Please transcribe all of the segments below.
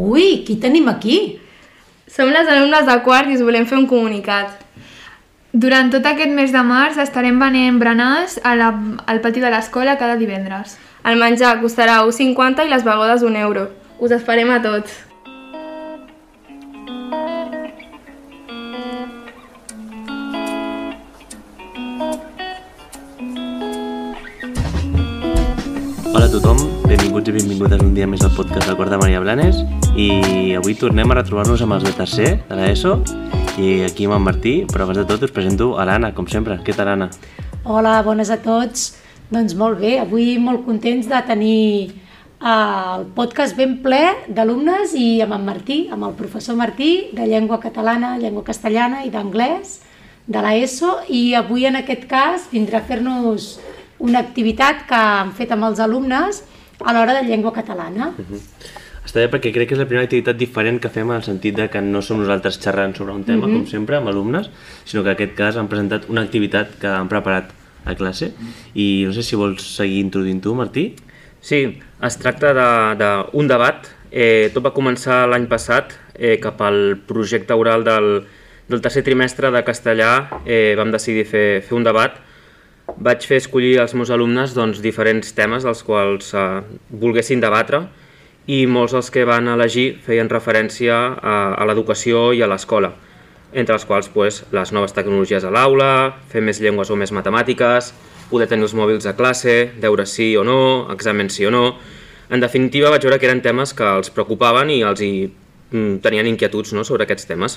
Ui, qui tenim aquí? Som les alumnes de quart i us volem fer un comunicat. Durant tot aquest mes de març estarem venent berenars a la, al pati de l'escola cada divendres. El menjar costarà 1,50 i les begodes un euro. Us esperem a tots. Benvinguts i benvingudes un dia més al podcast del Cor de Maria Blanes i avui tornem a retrobar-nos amb els de tercer de l'ESO i aquí amb en Martí, però abans de tot us presento a l'Anna, com sempre. Què tal, Anna? Hola, bones a tots. Doncs molt bé, avui molt contents de tenir eh, el podcast ben ple d'alumnes i amb en Martí, amb el professor Martí, de llengua catalana, llengua castellana i d'anglès de l'ESO i avui en aquest cas vindrà a fer-nos una activitat que han fet amb els alumnes a l'hora de llengua catalana. Està bé perquè crec que és la primera activitat diferent que fem en el sentit de que no som nosaltres xerrant sobre un tema, com sempre, amb alumnes, sinó que en aquest cas han presentat una activitat que han preparat a classe i no sé si vols seguir introduint tu, Martí. Sí, es tracta d'un de, d'un debat. Eh, tot va començar l'any passat eh, cap al projecte oral del, del tercer trimestre de castellà. Eh, vam decidir fer, fer un debat. Vaig fer escollir als meus alumnes doncs, diferents temes dels quals eh, volguessin debatre i molts dels que van elegir feien referència a, a l'educació i a l'escola, entre els quals pues, les noves tecnologies a l'aula, fer més llengües o més matemàtiques, poder tenir els mòbils a classe, deure sí o no, exàmens sí o no... En definitiva, vaig veure que eren temes que els preocupaven i els hi mm, tenien inquietuds no, sobre aquests temes.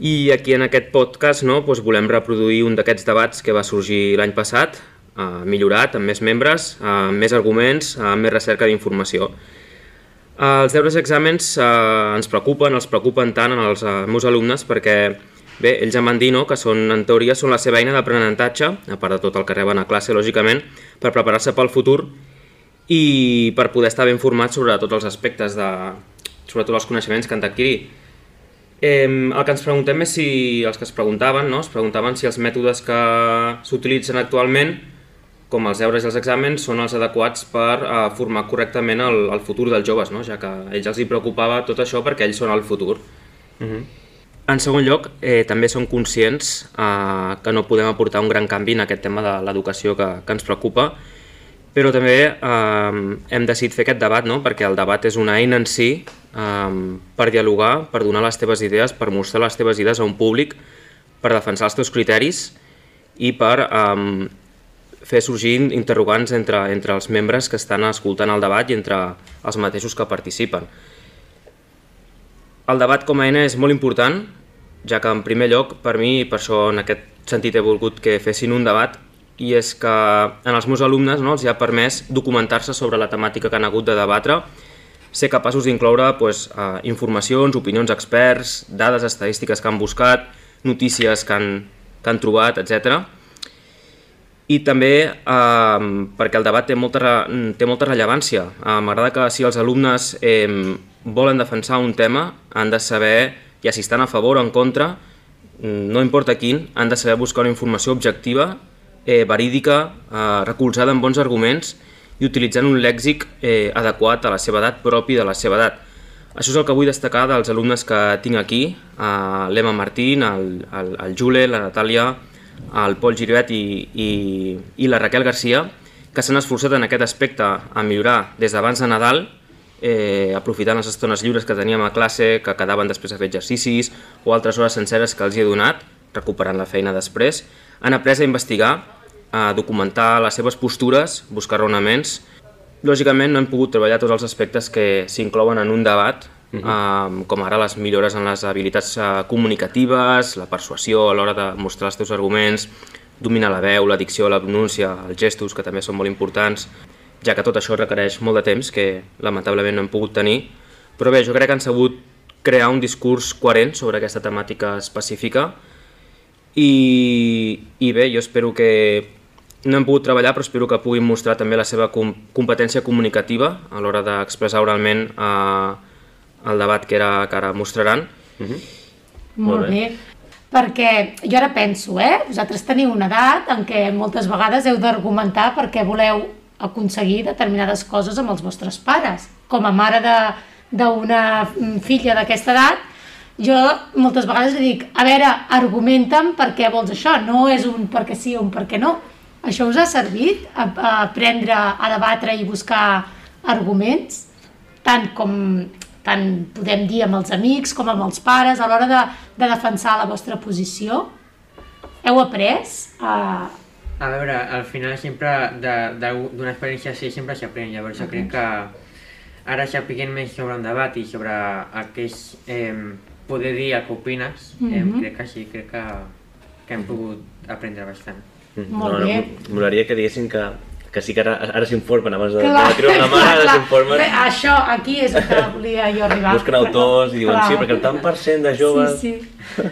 I aquí en aquest podcast no, doncs volem reproduir un d'aquests debats que va sorgir l'any passat, eh, millorat, amb més membres, eh, amb més arguments, eh, amb més recerca d'informació. Els deures i exàmens eh, ens preocupen, els preocupen tant en els eh, meus alumnes perquè bé, ells em van dir no, que són, en teoria són la seva eina d'aprenentatge, a part de tot el que reben a classe, lògicament, per preparar-se pel futur i per poder estar ben formats sobre tots els aspectes, de, sobretot els coneixements que han d'adquirir. Eh, el que ens preguntem és si, els que es preguntaven, no? es preguntaven si els mètodes que s'utilitzen actualment, com els deures i els exàmens, són els adequats per eh, formar correctament el, el futur dels joves, no? ja que a ells els hi preocupava tot això perquè ells són el futur. En segon lloc, eh, també som conscients eh, que no podem aportar un gran canvi en aquest tema de l'educació que, que ens preocupa, però també eh, hem decidit fer aquest debat, no? perquè el debat és una eina en si eh, per dialogar, per donar les teves idees, per mostrar les teves idees a un públic, per defensar els teus criteris i per eh, fer sorgir interrogants entre, entre els membres que estan escoltant el debat i entre els mateixos que participen. El debat com a eina és molt important, ja que en primer lloc, per mi, i per això en aquest sentit he volgut que fessin un debat, i és que en els meus alumnes no, els ha permès documentar-se sobre la temàtica que han hagut de debatre, ser capaços d'incloure eh, informacions, opinions experts, dades estadístiques que han buscat, notícies que han, que han trobat, etc. I també eh, perquè el debat té molta, té molta rellevància. Eh, M'agrada que si els alumnes eh, volen defensar un tema han de saber, ja si estan a favor o en contra, no importa quin, han de saber buscar una informació objectiva, eh, verídica, eh, recolzada en bons arguments i utilitzant un lèxic eh, adequat a la seva edat, propi de la seva edat. Això és el que vull destacar dels alumnes que tinc aquí, eh, l'Emma Martín, el, el, el Jule, la Natàlia, el Pol Giribet i, i, i la Raquel Garcia, que s'han esforçat en aquest aspecte a millorar des d'abans de Nadal, eh, aprofitant les estones lliures que teníem a classe, que quedaven després a fer exercicis, o altres hores senceres que els hi he donat, recuperant la feina després, han après a investigar, a documentar les seves postures, buscar raonaments. Lògicament no hem pogut treballar tots els aspectes que s'inclouen en un debat, eh, com ara les millores en les habilitats eh, comunicatives, la persuasió a l'hora de mostrar els teus arguments, dominar la veu, la dicció, la pronúncia, els gestos, que també són molt importants, ja que tot això requereix molt de temps, que lamentablement no hem pogut tenir. Però bé, jo crec que han sabut crear un discurs coherent sobre aquesta temàtica específica i, i bé, jo espero que no hem pogut treballar, però espero que puguin mostrar també la seva com competència comunicativa a l'hora d'expressar oralment eh, el debat que, era, que ara mostraran. Molt bé. bé. Perquè jo ara penso, eh? Vosaltres teniu una edat en què moltes vegades heu d'argumentar perquè voleu aconseguir determinades coses amb els vostres pares. Com a mare de, d'una mm, filla d'aquesta edat, jo moltes vegades li dic, a veure, argumenta'm per què vols això, no és un perquè sí o un perquè no. Això us ha servit a, a aprendre a debatre i buscar arguments, tant com tant podem dir amb els amics com amb els pares a l'hora de, de defensar la vostra posició? Heu après a, A veure, al final sempre d'una experiència així sempre s'aprèn, llavors jo crec que ara sapiguem més sobre un debat i sobre és eh, poder dir el que opines, eh, Mhm. crec que sí, crec que, que hem pogut aprendre bastant. Mm, Molt no, bé. No, M'agradaria que diguessin que, que sí que ara, ara s'informen abans de, Clar, de treure la mà, ara s'informen, Això, aquí és el que volia jo arribar. busquen autors i diuen Clar. sí, perquè el tant per cent de joves... Sí, sí.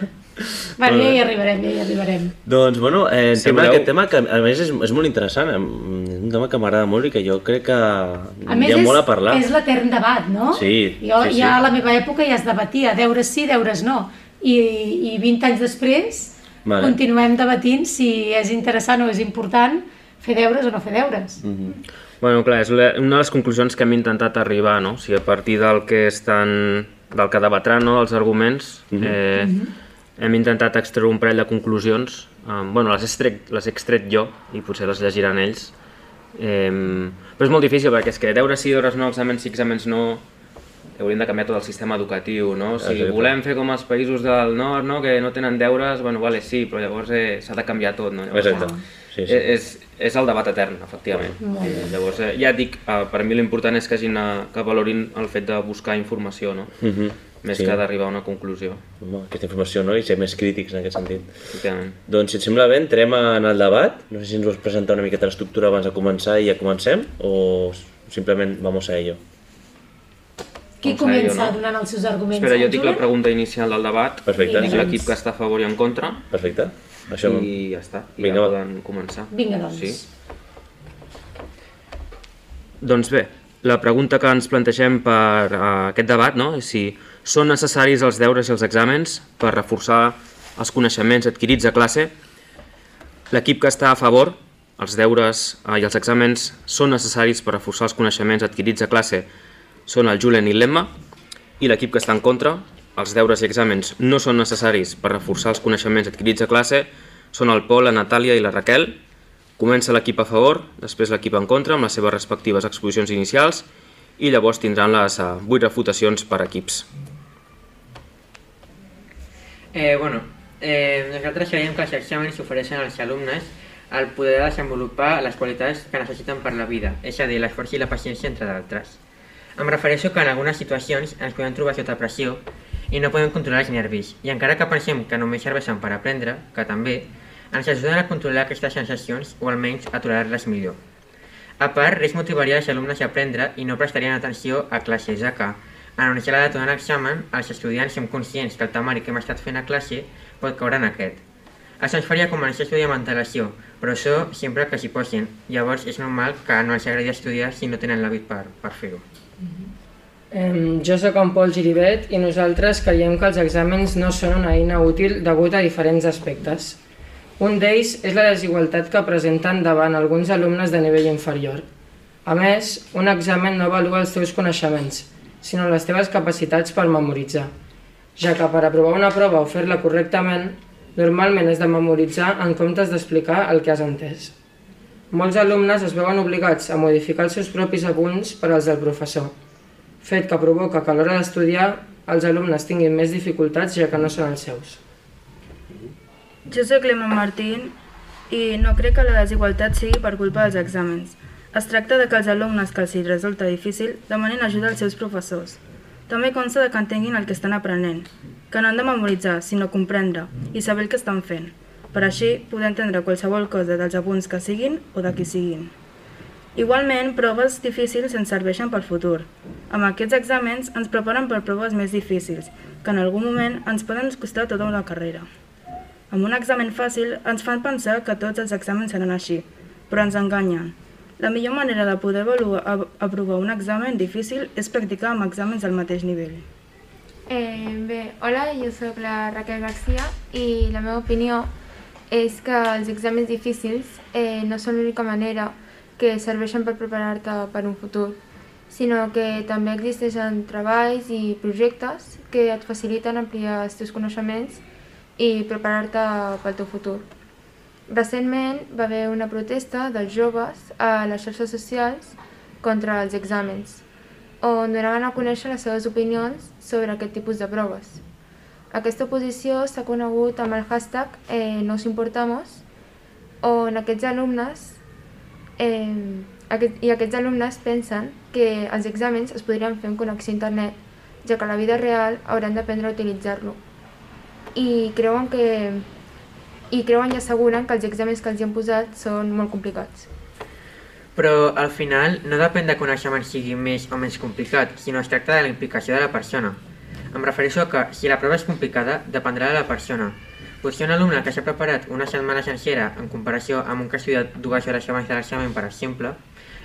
Bueno, ja hi arribarem, ja hi arribarem. Doncs, bueno, eh, Si tema, voleu- aquest tema que a més és, és molt interessant, és un tema que m'agrada molt i que jo crec que A hi ha és, molt a parlar. és l'etern debat, no? Sí, jo, sí, sí. Ja a la meva època ja es debatia, deures sí, deures no. I, i 20 anys després Vale. continuem debatint si és interessant o és important fer deures o no fer deures. Mhm. Bueno, clar, és una de les conclusions que hem intentat arribar, no? O sigui, a partir del que estan, del que debatran, no?, els arguments, eh, hem intentat extreure un parell de conclusions. Um, bueno, les he, extret, les he extret jo i potser les llegiran ells. Eh, però és molt difícil perquè és que deures sí, deures no, exàmens sí, exàmens no, hauríem de canviar tot el sistema educatiu, no? O sigui, Exacte. volem fer com els països del nord, no?, que no tenen deures, bueno, vale, sí, però llavors eh, s'ha de canviar tot, no? Llavors, Exacte. Sí, sí. Eh, És, és el debat etern, efectivament. Eh, llavors, eh, ja et dic, eh, per mi l'important és que, hagin, eh, que valorin el fet de buscar informació, no? Mhm. Més Sí. que d'arribar a una conclusió, Home, aquesta informació, no? I ser més crítics en aquest sentit. efectivament. Doncs, si et sembla bé, entrem en el debat. No sé si ens vols presentar una miqueta l'estructura abans de començar i ja comencem, o simplement vamos a ello. Qui jo, comença no? donant els seus arguments? Espera, jo dic la pregunta inicial del debat, Perfecte. dic l'equip que està a favor i en contra, Perfecte. Això... i ja està, i Vinga, ja va. poden començar. Vinga, doncs. Sí. Doncs bé, la pregunta que ens plantegem per uh, aquest debat no, és si són necessaris els deures i els exàmens per reforçar els coneixements adquirits a classe. L'equip que està a favor, els deures uh, i els exàmens són necessaris per reforçar els coneixements adquirits a classe són el Julen i l'Emma, i l'equip que està en contra, els deures i exàmens no són necessaris per reforçar els coneixements adquirits a classe, són el Pol, la Natàlia i la Raquel. Comença l'equip a favor, després l'equip en contra, amb les seves respectives exposicions inicials, i llavors tindran les uh, 8 refutacions per equips. Eh, bueno, eh, nosaltres creiem que els exàmens ofereixen als alumnes el poder desenvolupar les qualitats que necessiten per la vida, és a dir, l'esforç i la paciència, entre d'altres. Em refereixo que en algunes situacions ens podem trobar sota pressió i no podem controlar els nervis, i encara que pensem que només serveixen per aprendre, que també, ens ajuden a controlar aquestes sensacions o almenys aturar-les millor. A part, res motivaria els alumnes a aprendre i no prestarien atenció a classe, ja que, en anunciar la data d'un examen, els estudiants som conscients que el temari que hem estat fent a classe pot caure en aquest. Això ens faria començar a estudiar amb antelació, però això sempre que s'hi posin. Llavors és normal que no els agradi estudiar si no tenen l'hàbit per, per fer-ho. Em, jo sóc en Pol Giribet i nosaltres creiem que els exàmens no són una eina útil degut a diferents aspectes. Un d'ells és la desigualtat que presenten davant alguns alumnes de nivell inferior. A més, un examen no avalua els teus coneixements, sinó les teves capacitats per memoritzar, ja que per aprovar una prova o fer-la correctament, normalment has de memoritzar en comptes d'explicar el que has entès. Molts alumnes es veuen obligats a modificar els seus propis apunts per als del professor, fet que provoca que a l'hora d'estudiar els alumnes tinguin més dificultats ja que no són els seus. Jo sóc l'Emma Martín i no crec que la desigualtat sigui per culpa dels exàmens. Es tracta de que els alumnes que els hi resulta difícil demanin ajuda als seus professors. També consta que entenguin el que estan aprenent, que no han de memoritzar, sinó comprendre i saber el que estan fent, per així poder entendre qualsevol cosa dels apunts que siguin o de qui siguin. Igualment, proves difícils ens serveixen pel futur. Amb aquests exàmens ens preparen per proves més difícils, que en algun moment ens poden costar tota una carrera. Amb un examen fàcil ens fan pensar que tots els exàmens seran així, però ens enganyen. La millor manera de poder avaluar, aprovar un examen difícil és practicar amb exàmens del mateix nivell. Eh, bé, hola, jo sóc la Raquel Garcia i la meva opinió és que els exàmens difícils eh, no són l'única manera que serveixen per preparar-te per un futur. sinó que també existeixen treballs i projectes que et faciliten ampliar els teus coneixements i preparar-te pel teu futur. Recentment va haver una protesta dels joves a les xarxes socials contra els exàmens, on donaven a conèixer les seves opinions sobre aquest tipus de proves. Aquesta oposició s'ha conegut amb el hashtag eh, Nos Importamos, on aquests alumnes eh, aquest, i aquests alumnes pensen que els exàmens es podrien fer en connexió a internet, ja que a la vida real hauran d'aprendre a utilitzar-lo. I creuen que i creuen i asseguren que els exàmens que els hi han posat són molt complicats. Però al final no depèn de que un examen sigui més o menys complicat, sinó es tracta de la implicació de la persona. Em refereixo a que si la prova és complicada, dependrà de la persona. Potser un alumne que s'ha preparat una setmana sencera en comparació amb un que ha estudiat dues hores abans de l'examen, per exemple,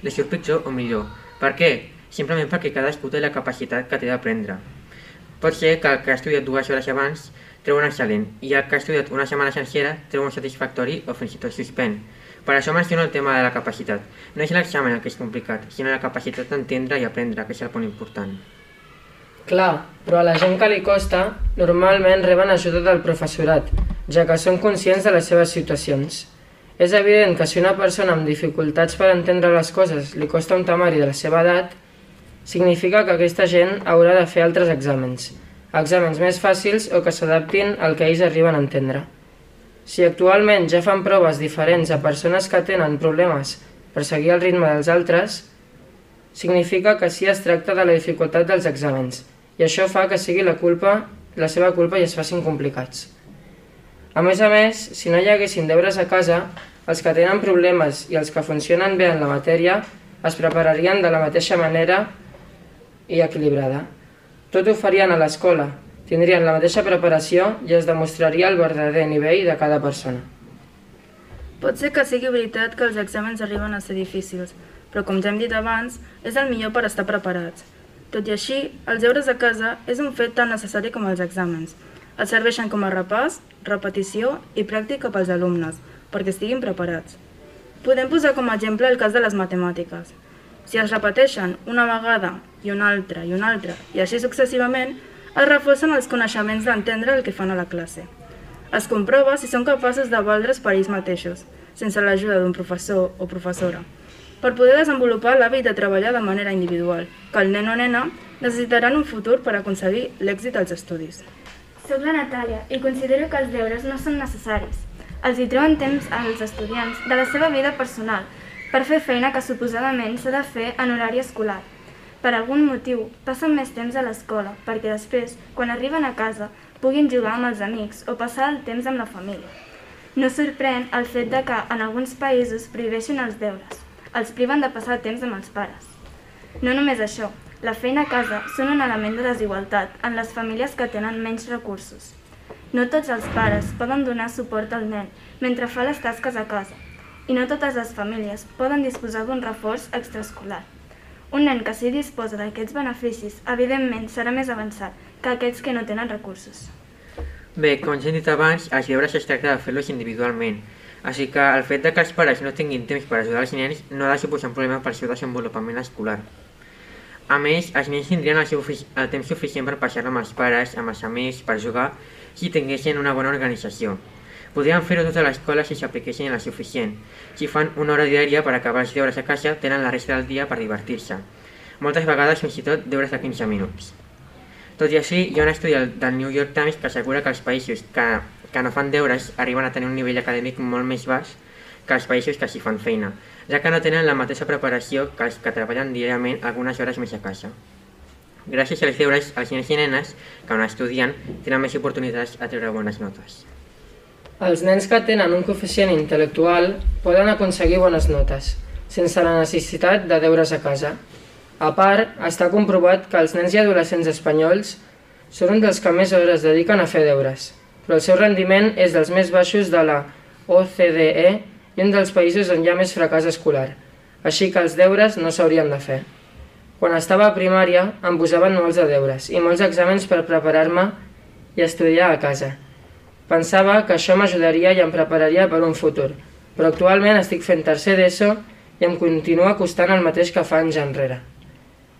li surt pitjor o millor. Per què? Simplement perquè cadascú té la capacitat que té d'aprendre. Pot ser que el que ha estudiat dues hores abans treu un excel·lent i el que ha estudiat una setmana sencera treu un satisfactori o fins i tot suspèn. Per això menciono el tema de la capacitat. No és l'examen el que és complicat, sinó la capacitat d'entendre i aprendre, que és el punt important. Clar, però a la gent que li costa, normalment reben ajuda del professorat, ja que són conscients de les seves situacions. És evident que si una persona amb dificultats per entendre les coses li costa un temari de la seva edat, significa que aquesta gent haurà de fer altres exàmens, exàmens més fàcils o que s'adaptin al que ells arriben a entendre. Si actualment ja fan proves diferents a persones que tenen problemes per seguir el ritme dels altres, significa que sí es tracta de la dificultat dels exàmens, i això fa que sigui la culpa, la seva culpa i es facin complicats. A més a més, si no hi haguessin deures a casa, els que tenen problemes i els que funcionen bé en la matèria es prepararien de la mateixa manera i equilibrada. Tot ho farien a l'escola, tindrien la mateixa preparació i es demostraria el verdader nivell de cada persona. Pot ser que sigui veritat que els exàmens arriben a ser difícils, però com ja hem dit abans, és el millor per estar preparats. Tot i així, els deures a casa és un fet tan necessari com els exàmens. Et serveixen com a repàs, repetició i pràctica pels alumnes, perquè estiguin preparats. Podem posar com a exemple el cas de les matemàtiques. Si es repeteixen una vegada i una altra i una altra, i així successivament, es reforcen els coneixements d'entendre el que fan a la classe. Es comprova si són capaços de valdre's per ells mateixos, sense l'ajuda d'un professor o professora, per poder desenvolupar l'hàbit de treballar de manera individual, que el nen o nena necessitaran un futur per aconseguir l'èxit als estudis. Soc la Natàlia i considero que els deures no són necessaris. Els hi treuen temps als estudiants de la seva vida personal per fer feina que suposadament s'ha de fer en horari escolar. Per algun motiu, passen més temps a l'escola perquè després, quan arriben a casa, puguin jugar amb els amics o passar el temps amb la família. No sorprèn el fet de que en alguns països prohibeixin els deures. Els priven de passar temps amb els pares. No només això, la feina a casa són un element de desigualtat en les famílies que tenen menys recursos. No tots els pares poden donar suport al nen mentre fa les tasques a casa, i no totes les famílies poden disposar d'un reforç extraescolar. Un nen que sí disposa d'aquests beneficis, evidentment, serà més avançat que aquells que no tenen recursos. Bé, com ja hem dit abans, els deures es tracta de fer-los individualment, així que el fet de que els pares no tinguin temps per ajudar els nens no ha de suposar un problema per al seu desenvolupament escolar. A més, els nens tindrien el, seu, el temps suficient per passar amb els pares, amb els amics, per jugar, si tinguessin una bona organització. Podrien fer-ho tota l'escola si s'apliquessin el suficient. Si fan una hora diària per acabar els deures a casa, tenen la resta del dia per divertir-se. Moltes vegades fins i tot deures de 15 minuts. Tot i així, hi ha un estudi del New York Times que assegura que els països que, que no fan deures arriben a tenir un nivell acadèmic molt més baix que els països que s'hi fan feina, ja que no tenen la mateixa preparació que els que treballen diàriament algunes hores més a casa. Gràcies als deures, els nens i nenes que no estudien tenen més oportunitats a treure bones notes. Els nens que tenen un coeficient intel·lectual poden aconseguir bones notes, sense la necessitat de deures a casa. A part, està comprovat que els nens i adolescents espanyols són un dels que més hores dediquen a fer deures, però el seu rendiment és dels més baixos de la OCDE i un dels països on hi ha més fracàs escolar, així que els deures no s'haurien de fer. Quan estava a primària em posaven molts de deures i molts exàmens per preparar-me i estudiar a casa. Pensava que això m'ajudaria i em prepararia per un futur, però actualment estic fent tercer d'ESO i em continua costant el mateix que fa anys enrere.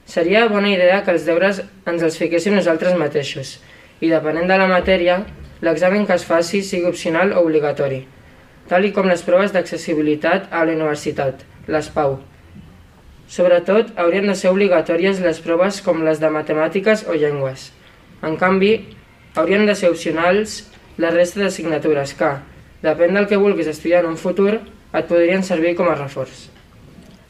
Seria bona idea que els deures ens els fiquéssim nosaltres mateixos i, depenent de la matèria, l'examen que es faci sigui opcional o obligatori, tal i com les proves d'accessibilitat a la universitat, les PAU. Sobretot, haurien de ser obligatòries les proves com les de matemàtiques o llengües. En canvi, haurien de ser opcionals la resta d'assignatures que, depèn del que vulguis estudiar en un futur, et podrien servir com a reforç.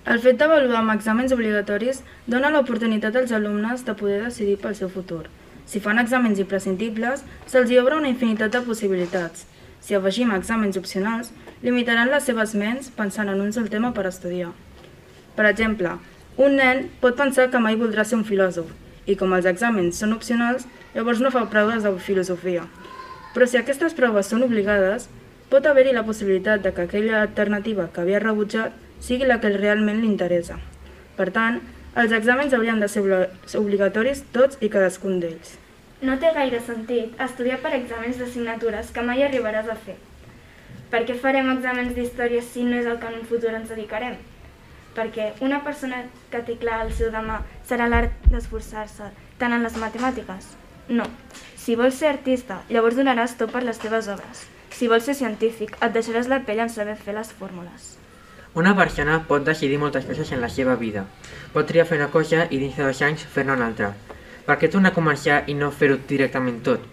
El fet d'avaluar amb exàmens obligatoris dona l'oportunitat als alumnes de poder decidir pel seu futur. Si fan exàmens imprescindibles, se'ls hi obre una infinitat de possibilitats. Si afegim exàmens opcionals, limitaran les seves ments pensant en un sol tema per estudiar. Per exemple, un nen pot pensar que mai voldrà ser un filòsof, i com els exàmens són opcionals, llavors no fa proves de filosofia. Però si aquestes proves són obligades, pot haver-hi la possibilitat de que aquella alternativa que havia rebutjat sigui la que realment li interessa. Per tant, els exàmens haurien de ser obligatoris tots i cadascun d'ells. No té gaire sentit estudiar per exàmens d'assignatures que mai arribaràs a fer. Per què farem exàmens d'història si no és el que en un futur ens dedicarem? Perquè una persona que té clar el seu demà serà l'art d'esforçar-se tant en les matemàtiques? No. Si vols ser artista, llavors donaràs tot per les teves obres. Si vols ser científic, et deixaràs la pell en saber fer les fórmules. Una persona pot decidir moltes coses en la seva vida. Pot triar fer una cosa i dins de dos anys fer-ne una altra. Per què tornar a començar i no fer-ho directament tot?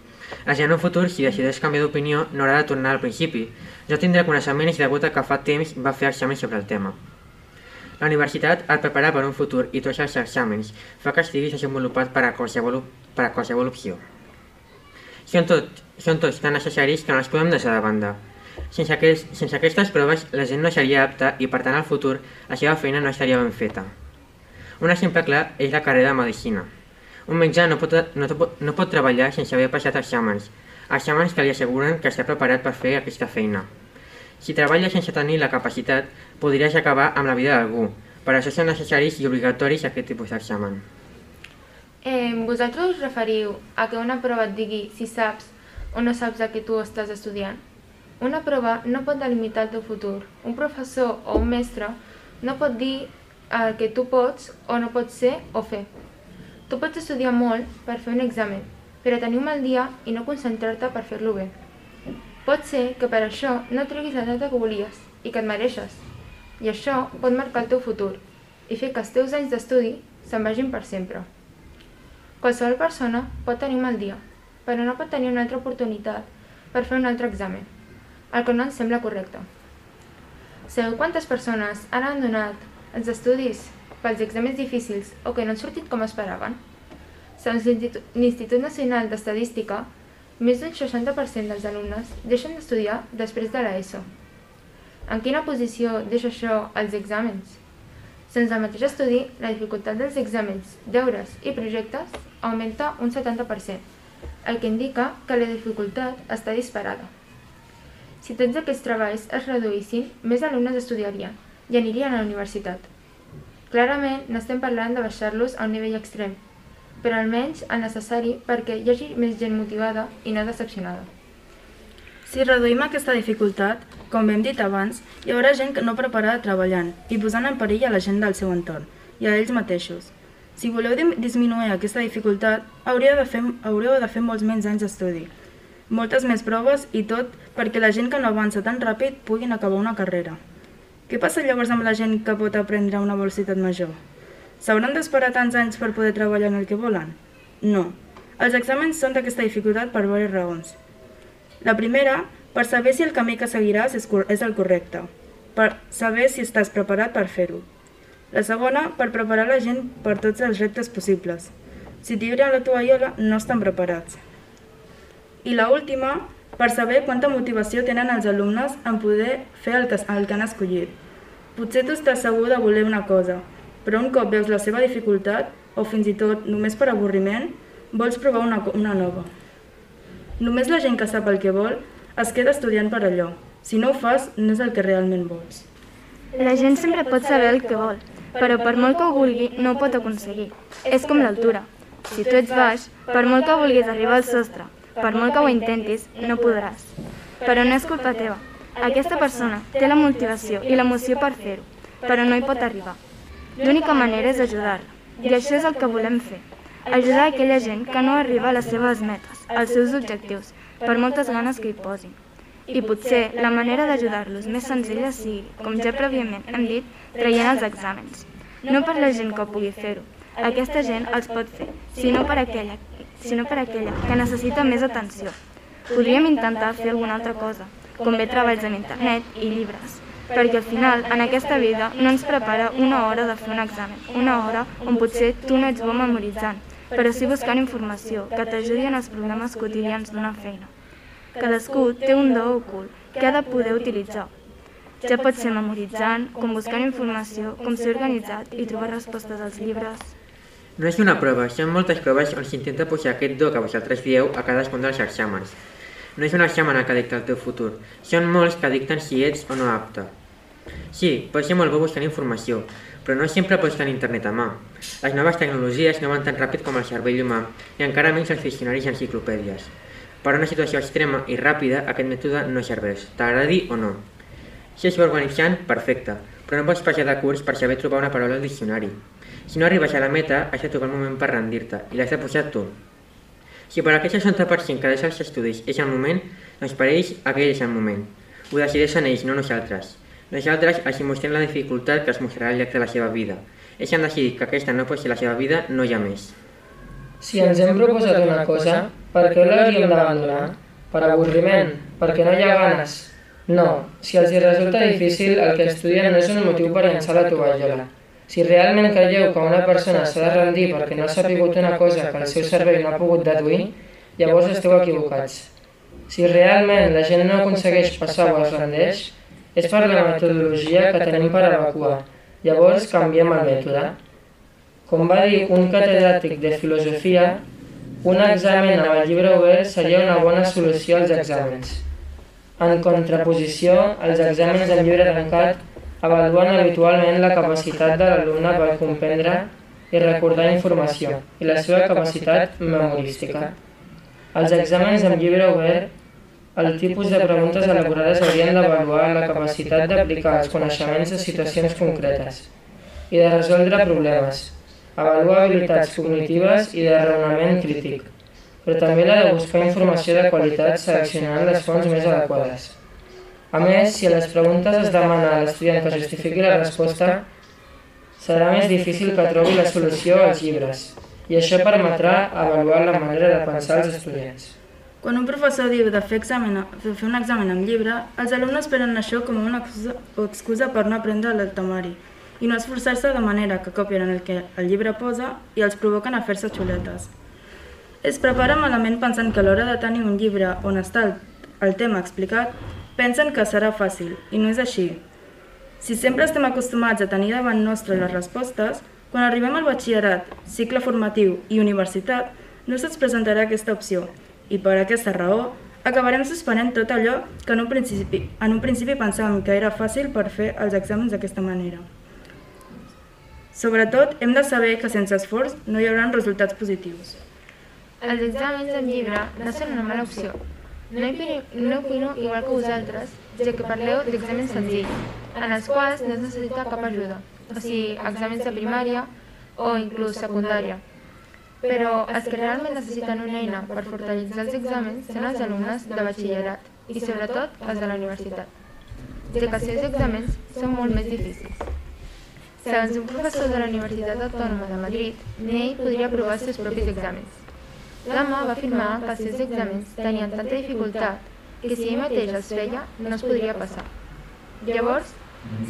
Així en un futur, si decideix canviar d'opinió, no haurà de tornar al principi. Ja tindrà coneixements degut a que fa temps va fer exàmens sobre el tema. La universitat et prepara per un futur i tots els exàmens fa que estiguis desenvolupat per a qualsevol, per a qualsevol opció. Són, tot, són tots tan necessaris que no els podem deixar de banda. Sense, aquest, sense aquestes proves, la gent no seria apta i, per tant, al futur, la seva feina no estaria ben feta. Un exemple clar és la carrera de Medicina. Un metge no pot, no, no pot treballar sense haver passat exàmens, exàmens que li asseguren que està preparat per fer aquesta feina. Si treballa sense tenir la capacitat, podries acabar amb la vida d'algú. Per això són necessaris i obligatoris aquest tipus d'examen. Eh, vosaltres us referiu a que una prova et digui si saps o no saps el que tu estàs estudiant? Una prova no pot delimitar el teu futur. Un professor o un mestre no pot dir el que tu pots o no pots ser o fer. Tu pots estudiar molt per fer un examen, però tenir un mal dia i no concentrar-te per fer-lo bé. Pot ser que per això no treguis la nota que volies i que et mereixes. I això pot marcar el teu futur i fer que els teus anys d'estudi se'n vagin per sempre. Qualsevol persona pot tenir un mal dia, però no pot tenir una altra oportunitat per fer un altre examen el que no ens sembla correcte. Sabeu quantes persones han abandonat els estudis pels exàmens difícils o que no han sortit com esperaven? Segons l'Institut Nacional d'Estadística, més d'un 60% dels alumnes deixen d'estudiar després de l'ESO. En quina posició deixa això als exàmens? Sense el mateix estudi, la dificultat dels exàmens, deures i projectes augmenta un 70%, el que indica que la dificultat està disparada. Si tots aquests treballs es reduïssin, més alumnes estudiarien i anirien a la universitat. Clarament, n'estem parlant de baixar-los a un nivell extrem, però almenys el necessari perquè hi hagi més gent motivada i no decepcionada. Si reduïm aquesta dificultat, com hem dit abans, hi haurà gent no preparada treballant i posant en perill a la gent del seu entorn i a ells mateixos. Si voleu disminuir aquesta dificultat, hauríeu de fer, hauríeu de fer molts menys anys d'estudi, moltes més proves i tot perquè la gent que no avança tan ràpid puguin acabar una carrera. Què passa llavors amb la gent que pot aprendre a una velocitat major? S'hauran d'esperar tants anys per poder treballar en el que volen? No. Els exàmens són d'aquesta dificultat per diverses raons. La primera, per saber si el camí que seguiràs és, és el correcte, per saber si estàs preparat per fer-ho. La segona, per preparar la gent per tots els reptes possibles. Si tiren la tovallola, no estan preparats. I la última, per saber quanta motivació tenen els alumnes en poder fer el que, el que han escollit. Potser tu estàs segur de voler una cosa, però un cop veus la seva dificultat, o fins i tot només per avorriment, vols provar una, una nova. Només la gent que sap el que vol es queda estudiant per allò. Si no ho fas, no és el que realment vols. La gent sempre pot saber el que vol, però per molt que ho vulgui, no ho pot aconseguir. És com l'altura. Si tu ets baix, per molt que vulguis arribar al sostre, per molt que ho intentis, no podràs. Però no és culpa teva. Aquesta persona té la motivació i l'emoció per fer-ho, però no hi pot arribar. L'única manera és ajudar-la. I això és el que volem fer. Ajudar aquella gent que no arriba a les seves metes, als seus objectius, per moltes ganes que hi posin. I potser la manera d'ajudar-los més senzilla sigui, com ja prèviament hem dit, traient els exàmens. No per la gent que pugui fer-ho. Aquesta gent els pot fer, sinó per aquella, sinó per aquella que necessita més atenció. Podríem intentar fer alguna altra cosa, com bé treballs en internet i llibres, perquè al final, en aquesta vida, no ens prepara una hora de fer un examen, una hora on potser tu no ets bo memoritzant, però sí buscant informació que t'ajudi en els problemes quotidians d'una feina. Cadascú té un do ocult que ha de poder utilitzar. Ja pot ser memoritzant, com buscant informació, com ser organitzat i trobar respostes als llibres. No és una prova, són moltes proves on s'intenta posar aquest do que vosaltres dieu a cadascun dels exàmens. No és un examen que dicta el teu futur, són molts que dicten si ets o no apte. Sí, pot ser molt bo buscant informació, però no sempre pots tenir internet a mà. Les noves tecnologies no van tan ràpid com el cervell humà i encara menys els diccionaris i enciclopèdies. Per a una situació extrema i ràpida, aquest mètode no serveix, t'agradi o no. Si és organitzant, perfecte, però no pots passar de curs per saber trobar una paraula al diccionari. Si no arribes a la meta, has de trobar el moment per rendir-te i l'has de posar tu. Si per aquell 60% que deixa els estudis és el moment, doncs per ells aquell és el moment. Ho decideixen ells, no nosaltres. Nosaltres els mostrem la dificultat que es mostrarà al llarg de la seva vida. Ells han decidit que aquesta no pot ser la seva vida, no hi ha més. Si ens hem proposat una cosa, per què l'hauríem d'abandonar? Per avorriment? Perquè no hi ha ganes? No, si els hi resulta difícil, el que estudien no és un motiu per llançar la tovallola. Si realment creieu que una persona s'ha de rendir perquè no ha sapigut una cosa que el seu cervell no ha pogut deduir, llavors esteu equivocats. Si realment la gent no aconsegueix passar o es rendeix, és per la metodologia que tenim per evacuar. Llavors canviem el mètode. Com va dir un catedràtic de filosofia, un examen amb el llibre obert seria una bona solució als exàmens. En contraposició, els exàmens amb llibre tancat avaluen habitualment la capacitat de l'alumne per comprendre i recordar informació i la seva capacitat memorística. Els exàmens amb llibre obert, el tipus de preguntes elaborades haurien d'avaluar la capacitat d'aplicar els coneixements a situacions concretes i de resoldre problemes, avaluar habilitats cognitives i de raonament crític, però també la de buscar informació de qualitat seleccionant les fonts més adequades. A més, si a les preguntes es demana a l'estudiant que justifiqui la resposta, serà més difícil que trobi la solució als llibres, i això permetrà avaluar la manera de pensar els estudiants. Quan un professor diu de fer, examen, de fer un examen amb llibre, els alumnes prenen això com una excusa, per no aprendre el temari i no esforçar-se de manera que copien el que el llibre posa i els provoquen a fer-se xuletes. Es prepara malament pensant que a l'hora de tenir un llibre on està el, el tema explicat, pensen que serà fàcil, i no és així. Si sempre estem acostumats a tenir davant nostre les respostes, quan arribem al batxillerat, cicle formatiu i universitat, no se'ns presentarà aquesta opció, i per aquesta raó acabarem suspenent tot allò que en un principi, en un principi pensàvem que era fàcil per fer els exàmens d'aquesta manera. Sobretot, hem de saber que sense esforç no hi haurà resultats positius. Els exàmens en llibre no són una mala opció, no opino, no opino igual que vosaltres, ja que parleu d'exàmens senzills, en els quals no es necessita cap ajuda, o sigui, exàmens de primària o inclús secundària. Però els que realment necessiten una eina per fortalecer els exàmens són els alumnes de batxillerat i sobretot els de la universitat, ja que els seus exàmens són molt més difícils. Segons un professor de la Universitat Autònoma de Madrid, ell podria aprovar els seus propis exàmens, L'home va afirmar que els seus exàmens tenien tanta dificultat que si ell mateix els feia no es podria passar. Llavors,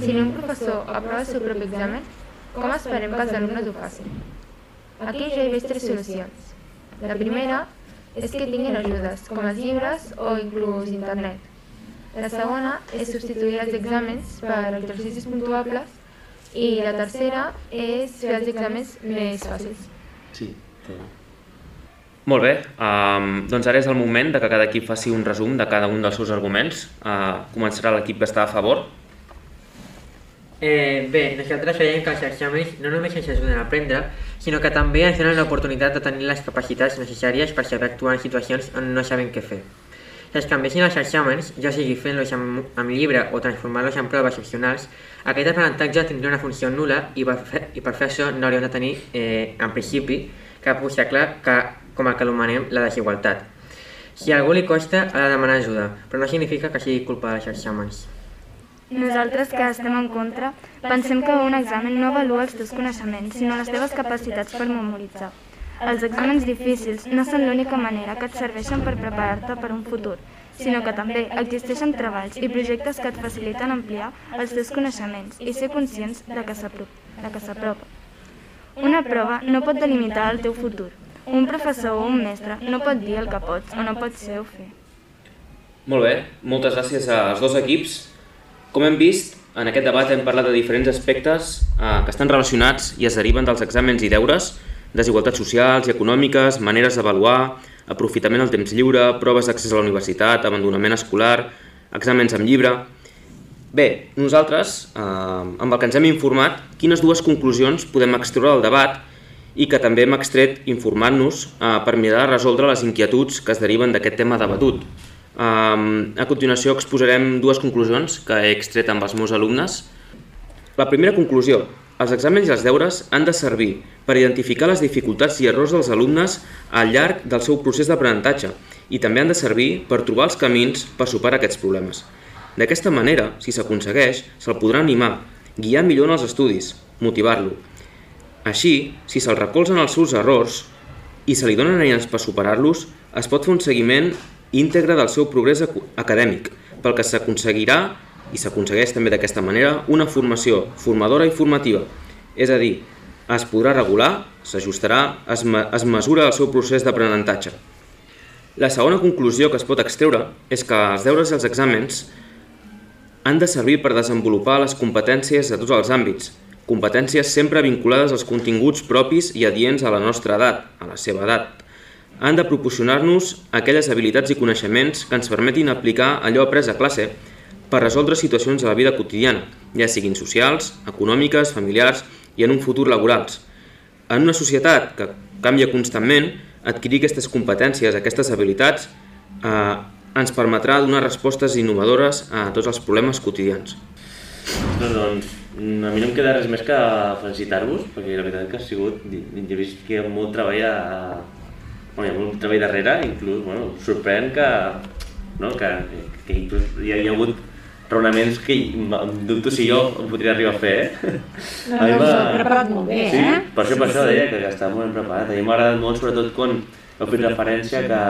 si un professor aprova el seu propi examen, com esperem que els alumnes ho facin? Aquí ja hi veig tres solucions. La primera és que tinguin ajudes, com els llibres o inclús internet. La segona és substituir els exàmens per exercicis puntuables i la tercera és fer els exàmens més fàcils. Sí, té. Molt bé, um, doncs ara és el moment de que cada equip faci un resum de cada un dels seus arguments. Uh, començarà l'equip que està a favor. Eh, bé, nosaltres creiem que els exàmens no només ens ajuden a aprendre, sinó que també ens donen l'oportunitat de tenir les capacitats necessàries per saber actuar en situacions on no sabem què fer. Si es canviessin els exàmens, ja sigui fent-los amb, amb llibre o transformant-los en proves opcionals, aquest aprenentatge tindria una funció nula i per fer, i per fer això no hauríem de tenir, eh, en principi, cap obstacle que, com el que anomenem la desigualtat. Si a algú li costa, ha de demanar ajuda, però no significa que sigui culpa dels exàmens. Nosaltres que estem en contra, pensem que un examen no avalua els teus coneixements, sinó les teves capacitats per memoritzar. Els exàmens difícils no són l'única manera que et serveixen per preparar-te per un futur, sinó que també existeixen treballs i projectes que et faciliten ampliar els teus coneixements i ser conscients de que s'apropa. Una prova no pot delimitar el teu futur. Un professor o un mestre no pot dir el que pots o no pots ser o fer. Molt bé, moltes gràcies als dos equips. Com hem vist, en aquest debat hem parlat de diferents aspectes eh, que estan relacionats i es deriven dels exàmens i deures, desigualtats socials i econòmiques, maneres d'avaluar, aprofitament del temps lliure, proves d'accés a la universitat, abandonament escolar, exàmens amb llibre... Bé, nosaltres, eh, amb el que ens hem informat, quines dues conclusions podem extreure del debat i que també hem extret informant-nos eh, per mirar de resoldre les inquietuds que es deriven d'aquest tema debatut. Um, a continuació exposarem dues conclusions que he extret amb els meus alumnes. La primera conclusió. Els exàmens i els deures han de servir per identificar les dificultats i errors dels alumnes al llarg del seu procés d'aprenentatge i també han de servir per trobar els camins per superar aquests problemes. D'aquesta manera, si s'aconsegueix, se'l podrà animar, guiar millor en els estudis, motivar-lo. Així, si se'l recolzen els seus errors i se li donen eines per superar-los, es pot fer un seguiment íntegre del seu progrés acadèmic, pel que s'aconseguirà, i s'aconsegueix també d'aquesta manera, una formació formadora i formativa. És a dir, es podrà regular, s'ajustarà, es, me es mesura el seu procés d'aprenentatge. La segona conclusió que es pot extreure és que els deures i els exàmens han de servir per desenvolupar les competències de tots els àmbits, competències sempre vinculades als continguts propis i adients a la nostra edat, a la seva edat. Han de proporcionar-nos aquelles habilitats i coneixements que ens permetin aplicar allò après a classe per resoldre situacions de la vida quotidiana, ja siguin socials, econòmiques, familiars i en un futur laborals. En una societat que canvia constantment, adquirir aquestes competències, aquestes habilitats, eh, ens permetrà donar respostes innovadores a tots els problemes quotidians. Ostres, doncs, a mi no em queda res més que felicitar-vos, perquè la veritat que ha sigut, he vist que hi ha molt treball a... Bueno, hi ha molt treball darrere, inclús, bueno, sorprèn que, no, que, que inclús hi ha, hi ha hagut raonaments que em dubto si jo em podria arribar a fer, eh? No, no, us heu preparat molt bé, sí, eh? per això, per això deia que, que estava molt ben preparat. A mi m'ha agradat molt, sobretot quan heu fet referència que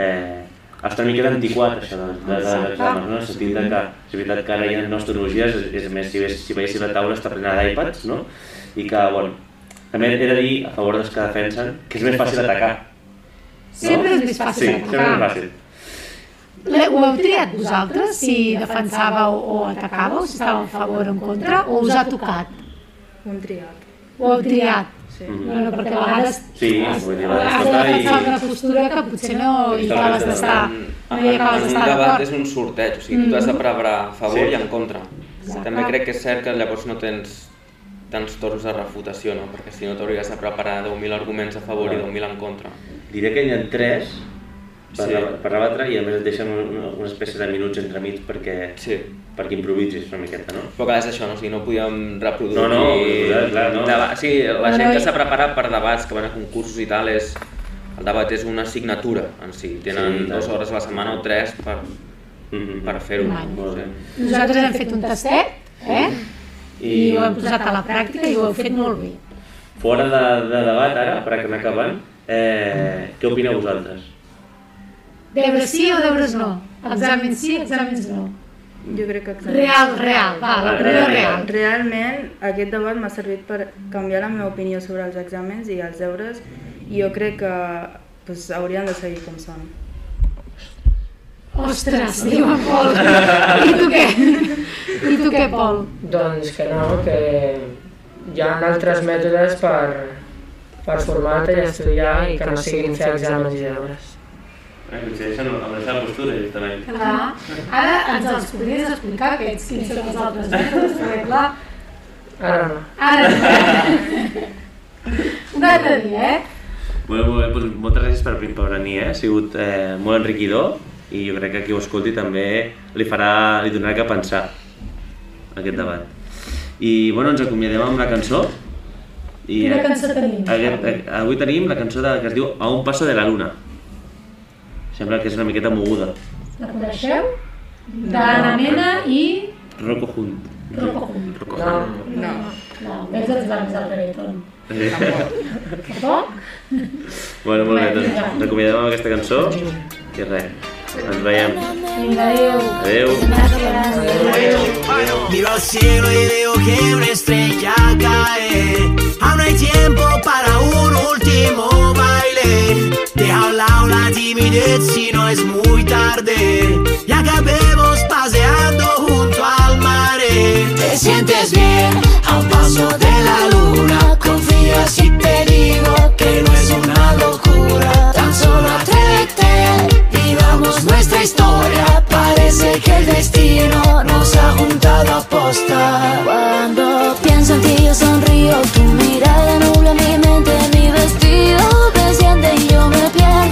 eh, està una mica d'antiquat, això de, de, de l'examen, no? en el sentit de que és veritat que ara hi ha noves tecnologies, és, és més, si, si veiessis la taula està plena d'iPads, no? I que, bueno, també he de dir a favor dels que defensen que és més fàcil atacar. Sempre és més fàcil sí, atacar. sempre és més fàcil. Le- Ho heu triat vosaltres, si defensàveu o atacàveu, si estàveu a favor o en contra, o us ha tocat? Un triat. Ho heu triat? Sí. Bueno, perquè a vegades Sí, vull dir, has de descomptar i... defensar una postura que potser no hi acabes d'estar no hi acabes d'estar debat d'acord. és un sorteig, o sigui, tu has de preparar a favor Sí. i en contra. Exacte. També crec que és cert que llavors no tens tants torns de refutació, no? perquè si no t'hauries de preparar 10.000 arguments a favor i 10.000 en contra. Diré que hi ha tres per, Sí. per rebatre i a més et deixen una, una espècie de minuts entremig perquè, Sí. perquè improvisis una miqueta, no? Però clar, és això, no? O sigui, no podíem reproduir... No, no, clar, clar, no. Debat. Sí, la No, gent no, que i- s'ha preparat per debats, que van a concursos i tal, és... El debat és una assignatura en si. Tenen Sí, dues hores a la setmana o tres per, Mhm. per fer-ho. Vale. Molt bé. Nosaltres hem fet un tastet, eh? I ho hem posat a la pràctica i ho heu fet molt bé. Fora de, de debat ara, per anar acabant, eh, què opineu vosaltres? Deures sí o deures no? Exàmens sí, exàmens no. Jo crec que exacte. Real, real, va, la primera real. Realment, aquest debat m'ha servit per canviar la meva opinió sobre els exàmens i els deures i jo crec que pues, haurien de seguir com són. Ostres, diu en Pol. I tu què? I tu què, Pol? Doncs que no, que hi ha altres mètodes per, per formar-te i estudiar i que no siguin fer exàmens i deures. Eh, coincideixen amb la seva postura, justament. Clar. Ara ens els podries explicar aquests, quins són els altres mètodes, perquè clar, Ara no. ara no. Un altre dia, eh? Molt, molt bé, doncs moltes gràcies per, per venir, eh? ha sigut eh, molt enriquidor i jo crec que qui ho escolti també li farà, li donarà que pensar aquest debat. I bueno, ens acomiadem amb la cançó. I Quina cançó tenim? Aquest, eh, avui tenim la cançó de, que es diu A un paso de la luna. Sembla que és una miqueta moguda. La coneixeu? D'Anna Mena i Rocco Hunt. Rocco Hunt. Rocco No, Hunt. no. No, és els bancs del reggaeton. Eh, Tampoc? bueno, molt bé, doncs ens acomiadem amb aquesta cançó i res, ens veiem. Vinga, adéu. Adéu. Miro al cielo y veo que una estrella cae. Aún hay tiempo para un último baile. Deja a un lado la timidez si no es muy tarde. Y acabemos paseando junto al mar. Te sientes bien a un paso de la luna. Confía si te digo historia. Parece que el destino nos ha juntado a posta. Cuando pienso en ti yo sonrío, tu mirada nubla mi mente, mi vestido desciende y yo me pierdo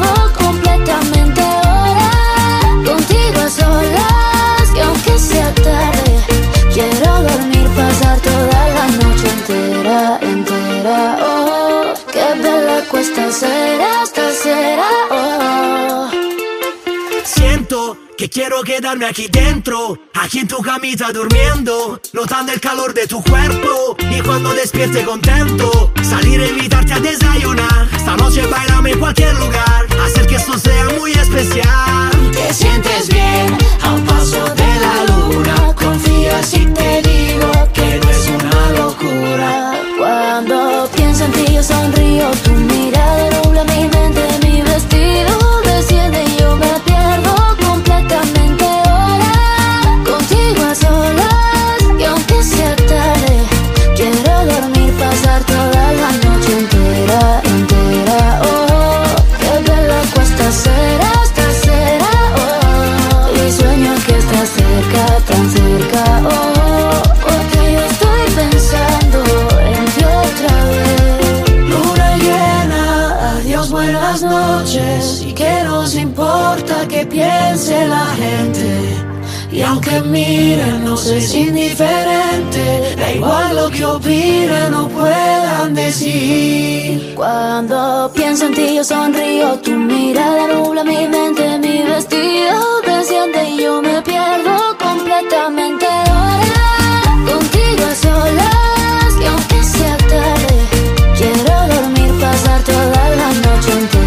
quedarme aquí dentro, aquí en tu camita durmiendo, notando el calor de tu cuerpo y cuando despierte contento, salir a invitarte a desayunar. Esta noche bailame en cualquier lugar, hacer que esto sea muy especial. Te sientes bien a un paso de la luna, confía si te digo que no es una locura. Cuando pienso en ti yo sonrío, tu mirada cerca, tan cerca. Oh, porque yo estoy pensando en ti otra vez. Luna llena, adiós, buenas noches. Y que nos importa que piense la gente. Y aunque miren, no es indiferente, da igual lo que opinen o puedan decir. Cuando pienso en ti yo sonrío, tu mirada nubla mi mente, mi vestido desciende y yo me pierdo completamente. Ahora contigo a solas, y aunque sea tarde, quiero dormir, pasar toda la noche entera.